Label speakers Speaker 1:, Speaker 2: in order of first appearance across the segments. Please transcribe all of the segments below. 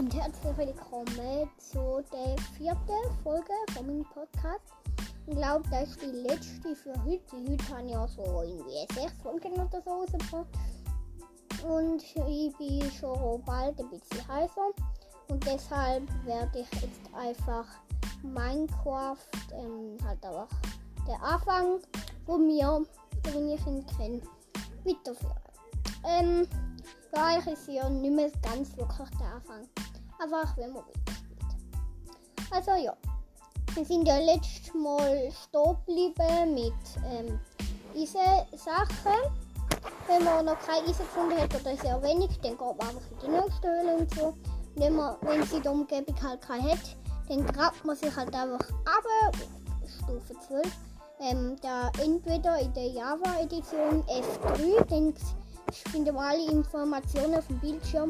Speaker 1: und herzlich willkommen zu der vierten Folge von meinem Podcast. Ich glaube, das ist die letzte für heute. Heute habe ich ja so irgendwie sechs Folgen oder so rausgebracht. Und ich bin schon bald ein bisschen heißer. Und deshalb werde ich jetzt einfach Minecraft ähm, halt einfach der Anfang von mir, wenn ich ihn kenne, weiterführen. Ähm, für euch ist ja nicht mehr ganz wirklich der Anfang. Einfach wenn man weiterspielt. Also ja. Wir sind ja letztes Mal stehen geblieben mit ähm, diesen Sachen. Wenn man noch keine Eisen gefunden hat oder sehr wenig, dann geht man einfach in die nächste Höhle und so. Wenn, man, wenn sie die Umgebung halt keine hat, dann grabt man sich halt einfach ab Stufe 12. Ähm, da entweder in der Java-Edition F3, dann findet man alle Informationen auf dem Bildschirm.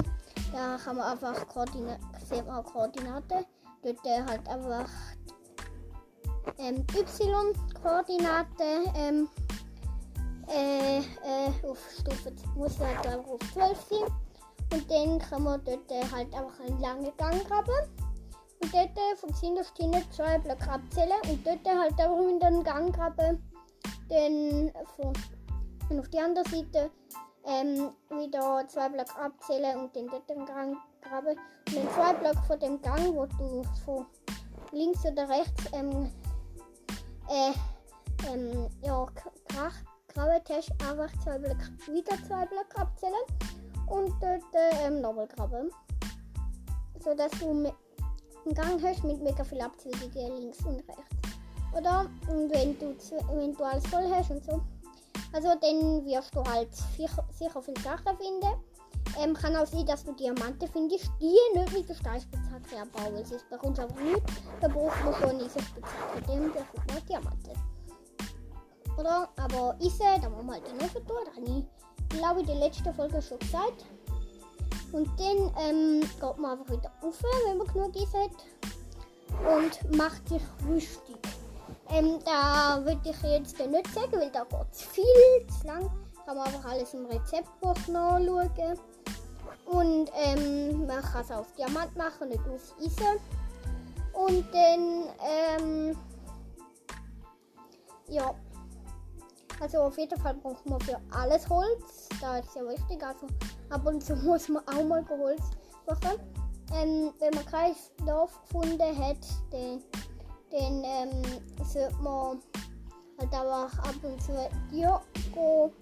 Speaker 1: Da kann man einfach Koordina sieht man Koordinaten. Dort äh, halt einfach ähm, Y-Koordinate ähm, äh, äh, auf Stufe muss halt einfach auf 12 sein. Und dann kann man dort äh, halt einfach einen langen Gang graben. Und dort äh, von hinterst hinten zwei Blöcke abzählen und dort halt einfach in den Gang graben. Dann von, auf die andere Seite ähm, wieder zwei Blöcke abzählen und den dritten Gang graben. Und den zwei Blöcke von dem Gang, wo du von links oder rechts ähm, äh, ähm, ja, graben hast, einfach zwei Blöcke, wieder zwei Blöcke abzählen und dort äh, ähm, nochmal graben. So dass du einen Gang hast mit mega viel Abzweigungen links und rechts. Oder? Und wenn du, wenn du alles voll hast und so. Also dann wirst du halt sicher, viele Sachen finden. Ähm, kann auch sein, dass du Diamanten findest, die nicht mit der Steinspitzhacke weil sonst bekommst du einfach nicht. Da braucht man schon diese Spitzhacke, dann bekommt man Diamanten. Oder? Aber Ise, da muss man halt den Öfen tun, da habe ich, glaube ich, die letzte Folge schon gesagt. Und dann ähm, geht man einfach wieder rauf, wenn man genug Ise hat. Und macht sich rüstig. Ähm, da würde ich jetzt nicht sagen, weil da geht es viel zu lang. Kann man einfach alles im Rezeptbuch nachschauen. Und ähm, man kann es auf Diamant machen, nicht aus Eisen. Und dann, ähm, ja. Also auf jeden Fall braucht man für alles Holz. Da ist ja wichtig. Also ab und zu muss man auch mal Holz machen. Ähm, wenn man kein Dorf gefunden hat, dann den ähm, sollte man halt einfach ab und zu Diogo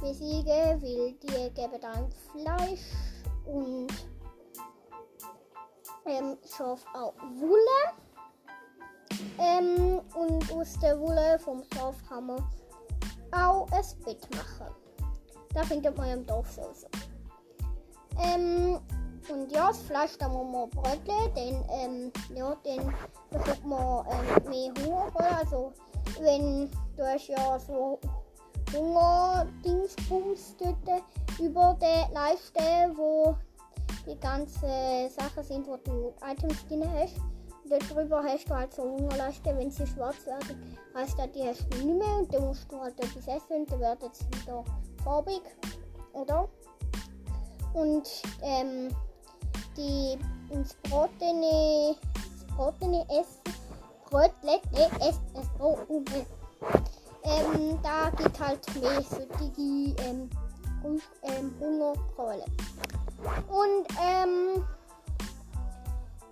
Speaker 1: besiegen, weil die geben dann Fleisch und ähm, Schaf auch Wolle. Ähm, und aus der Wolle vom Schaf kann man auch ein Bett machen. Da findet man im Dorf so. Ähm, und ja, das Fleisch da muss man bröteln, denn ähm, ja, dann bekommt man ähm, mehr Hunger. Also wenn du hast ja so Hunger-Dingsbums dort über der Leiste, wo die ganzen Sachen sind, wo du Items drin hast. Dort drüber hast du halt so Hungerleiste, wenn sie schwarz werden, heißt das, die hast du nicht mehr und dann musst du halt etwas essen und dann wird es wieder farbig, oder? Und ähm, die ins Brotene, Brotene essen, Brötlet, ne, essen, es Brot, ähm, da geht halt mehr so die ähm, ähm, Hungerkohle. Und ähm,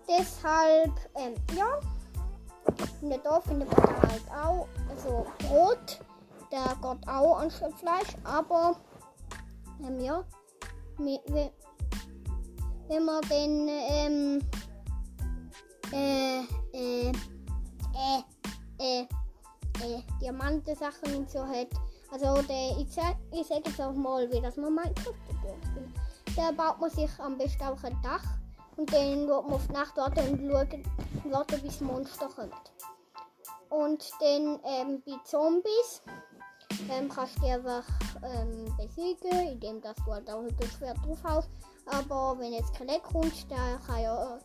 Speaker 1: deshalb, ähm, ja, in der Dorf findet man halt auch, also Brot, der geht auch anstatt Fleisch, aber ähm, ja, wenn man den ähm, äh, äh, äh, äh, äh, Diamanten-Sachen und so hat. Also der, ich sage ich sag jetzt auch mal, wie das man Minecraft spielt. Da baut man sich am besten auch ein Dach und dann wird man auf die Nacht warten und warten bis Monster kommt. Und dann ähm, bei Zombies ähm, kannst du einfach ähm, besiegen, indem dass du halt auch ein Schwert drauf hast. Aber wenn jetzt kein Leck kommt, der kann ja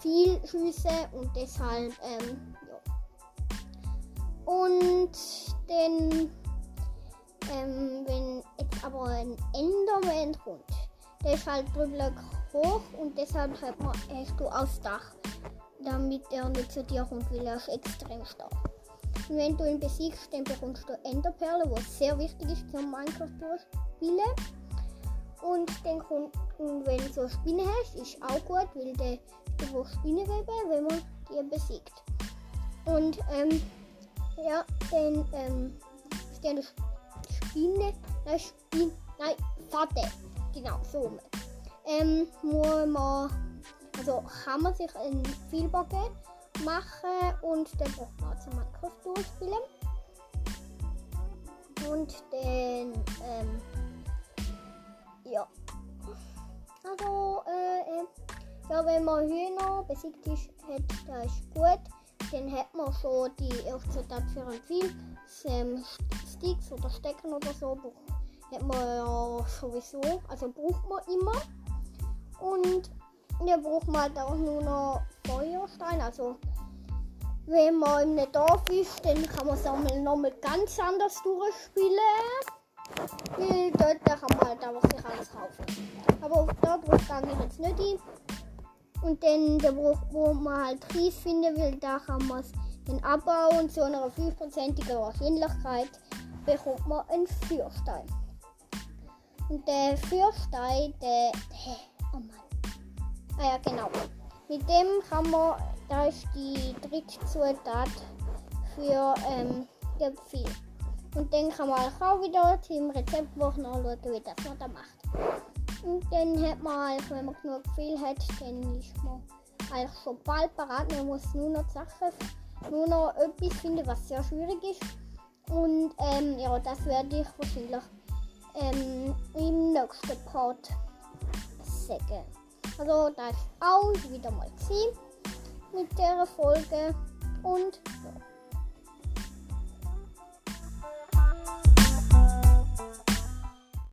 Speaker 1: viel schiessen und deshalb, ähm, ja. Und dann, ähm, wenn jetzt aber ein Enderman kommt, der ist halt Blöcke hoch und deshalb hat man, hast du aufs Dach, damit er nicht zu dir kommt, weil er ist extrem stark. Wenn du ihn besiegst, dann bekommst du Enderperle, was sehr wichtig ist zum Minecraft durchspielen. Und dann kommt, wenn du eine Spinne hast, ist auch gut, weil der, du brauchst Spinnenwebe, wenn man die besiegt. Und ähm, ja, dann ähm, ist eine Spinne, nein, Spinne, nein, Fatte, genau, so. Ähm, muss man, also kann man sich ein Vielbacken machen und man also Minecraft durchspielen. Und dann, ähm, ja. Also, äh, äh, ja, wenn man Hühner besiegt ist, hat, das ist gut. Dann hat man schon die erste Zutat für ein Viel. Ähm, Sticks oder Stecken oder so hat man ja sowieso, also braucht man immer. Und dann braucht halt auch nur noch. Also wenn man in einem Dorf ist, dann kann man sammeln nochmal ganz anders durchspielen. Weil dort kann man halt einfach sich alles kaufen. Aber da drauf gehe ich jetzt nicht ein. Und dann, der wo, wo man halt Kies finden will, da kann man es dann abbauen. Zu einer 5%igen Wahrscheinlichkeit bekommt man einen Fürstein. Und der Fürstein, der, der, oh Mann. Ah ja, genau. Mit dem kann man, da ist die dritte Zutat für ähm, Gipfel. Und dann kann man auch wieder im Rezeptbuch nachschauen, wie das man da macht. Und dann hat man, wenn man genug viel hat, dann ist man eigentlich schon bald parat. Man muss nur noch Sachen, nur noch etwas finden, was sehr schwierig ist. Und ähm, ja, das werde ich wahrscheinlich ähm, im nächsten Part sagen. Also das ist auch wieder mal gewesen mit der Folge und.